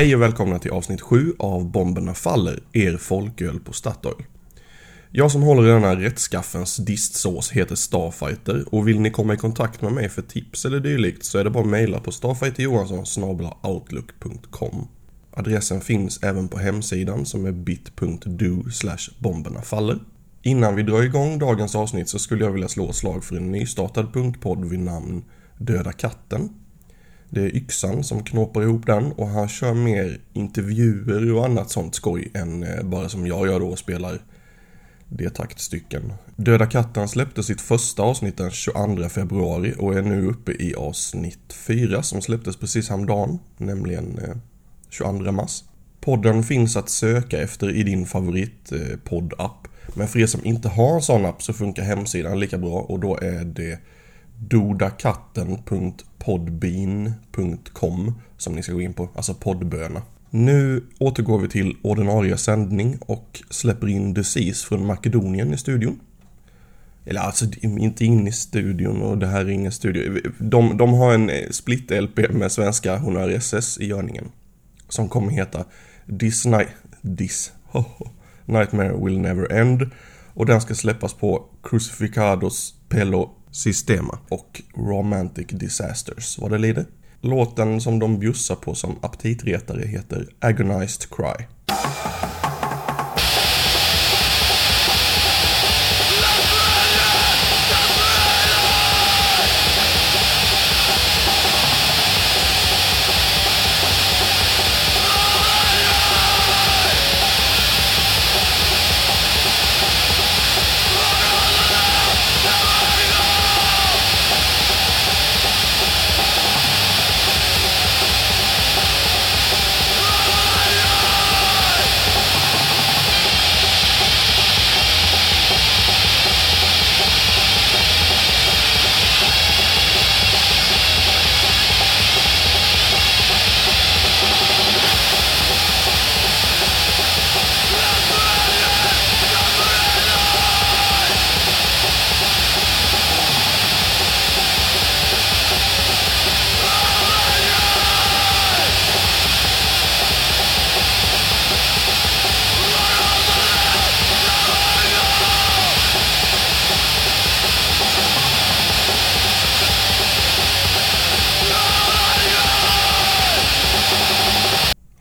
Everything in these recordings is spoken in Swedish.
Hej och välkomna till avsnitt 7 av Bomberna Faller, er folköl på Statoil. Jag som håller i denna rättskaffens distsås heter Starfighter och vill ni komma i kontakt med mig för tips eller dylikt så är det bara att mejla på starfighterjohansson.outlook.com Adressen finns även på hemsidan som är bit.do bomberna faller. Innan vi drar igång dagens avsnitt så skulle jag vilja slå ett slag för en nystartad punktpodd vid namn Döda katten. Det är Yxan som knåpar ihop den och han kör mer intervjuer och annat sånt skoj än eh, bara som jag gör då och spelar det taktstycken. Döda katten släppte sitt första avsnitt den 22 februari och är nu uppe i avsnitt 4 som släpptes precis häromdagen, nämligen eh, 22 mars. Podden finns att söka efter i din favoritpoddapp. Eh, Men för er som inte har en sån app så funkar hemsidan lika bra och då är det dodakatten.podbean.com som ni ska gå in på, alltså poddböna. Nu återgår vi till ordinarie sändning och släpper in Disease från Makedonien i studion. Eller alltså inte in i studion och det här är ingen studio. De, de har en eh, split-LP med svenska Honör SS i görningen. Som kommer heta This Night... This... Nightmare Will Never End. Och den ska släppas på Crucificados Pello Sistema och Romantic Disasters vad det lider. Låten som de bjussar på som aptitretare heter Agonized Cry.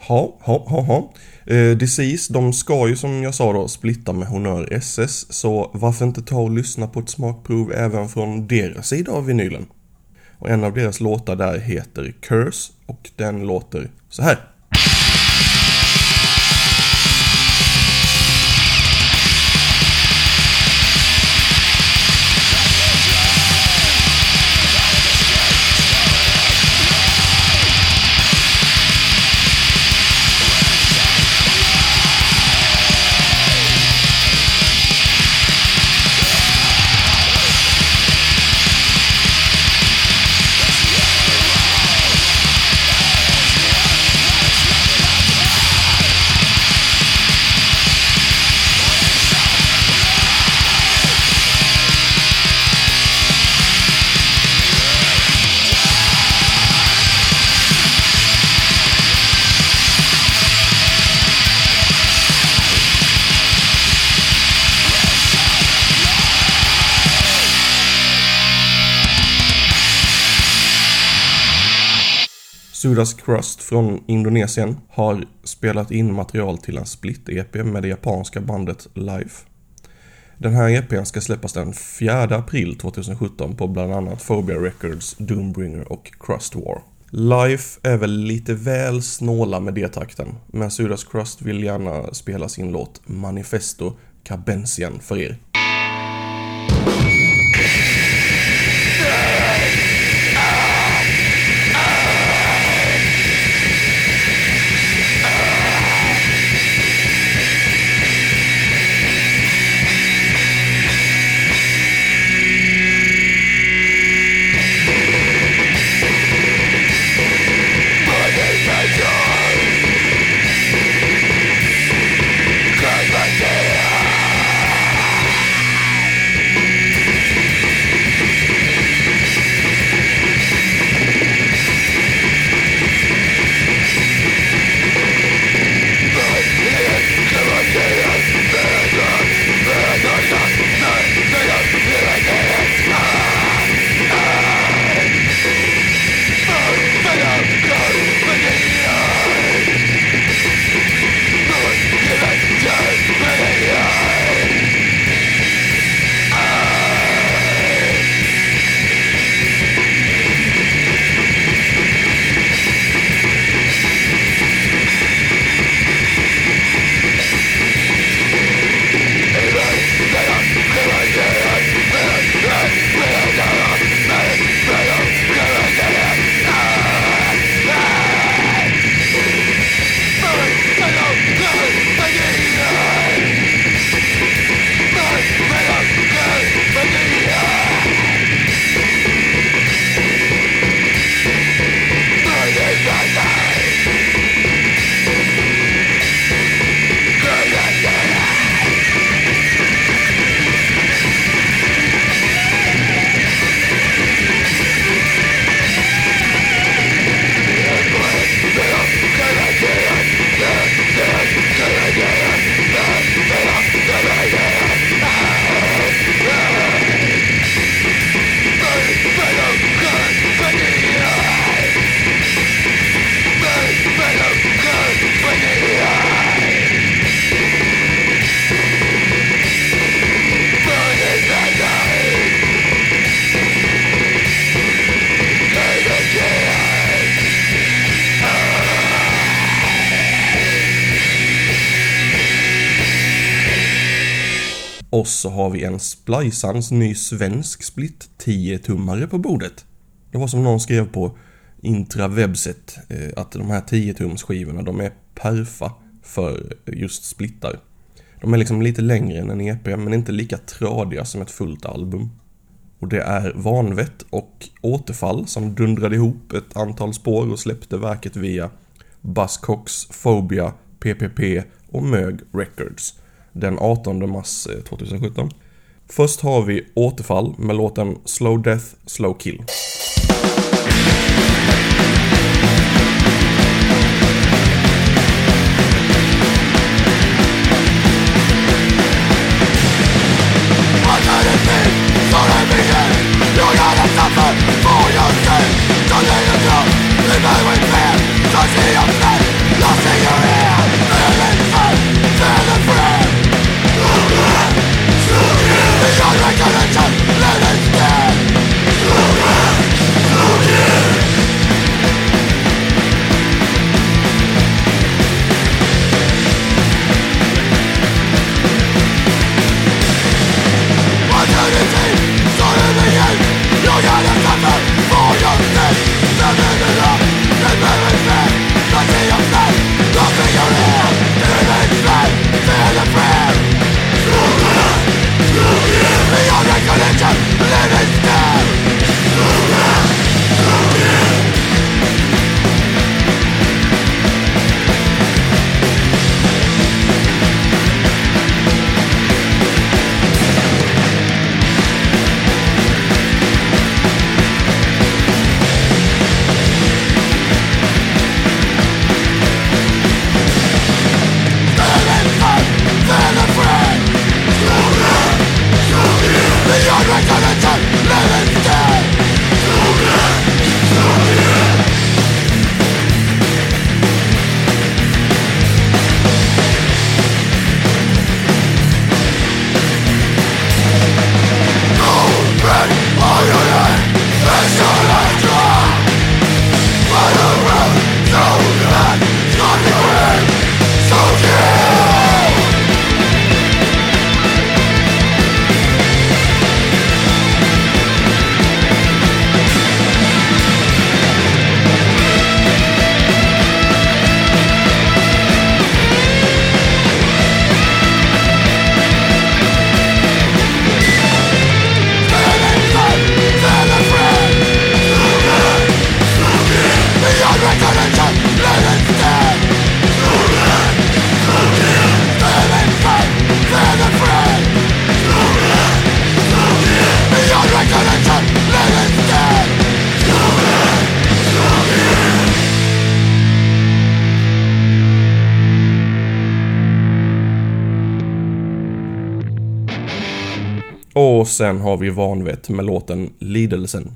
Ha, ha, ha, ha. Eh, Disease, de ska ju som jag sa då splitta med Honör SS, så varför inte ta och lyssna på ett smakprov även från deras sida av vinylen? Och en av deras låtar där heter Curse och den låter så här. Sudas Crust från Indonesien har spelat in material till en split-EP med det japanska bandet Life. Den här EPn ska släppas den 4 april 2017 på bland annat Phobia Records, Doombringer och Crust War. Life är väl lite väl snåla med D-takten, men Sudas Crust vill gärna spela sin låt Manifesto Cabensian för er. Och så har vi en Splicans ny svensk split 10-tummare på bordet. Det var som någon skrev på intrawebbset eh, att de här 10-tums skivorna de är perfa för just splittar. De är liksom lite längre än en EP men inte lika tradiga som ett fullt album. Och det är Vanvett och Återfall som dundrade ihop ett antal spår och släppte verket via Buzzcocks, Phobia, PPP och Mög Records den 18 mars 2017. Först har vi Återfall med låten Slow Death, Slow Kill. Och sen har vi Vanvett med låten Lidelsen.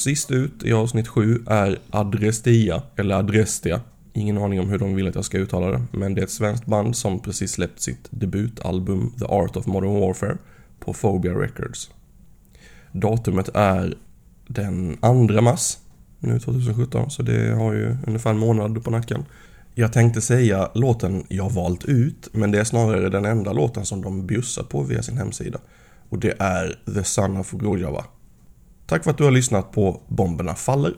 Sist ut i avsnitt 7 är Adrestia, eller Adrestia. Ingen aning om hur de vill att jag ska uttala det, men det är ett svenskt band som precis släppt sitt debutalbum The Art of Modern Warfare på Phobia Records. Datumet är den 2 mars nu 2017, så det har ju ungefär en månad på nacken. Jag tänkte säga låten jag valt ut, men det är snarare den enda låten som de bjussar på via sin hemsida. Och det är The Son of Gojava Tack för att du har lyssnat på Bomberna Faller.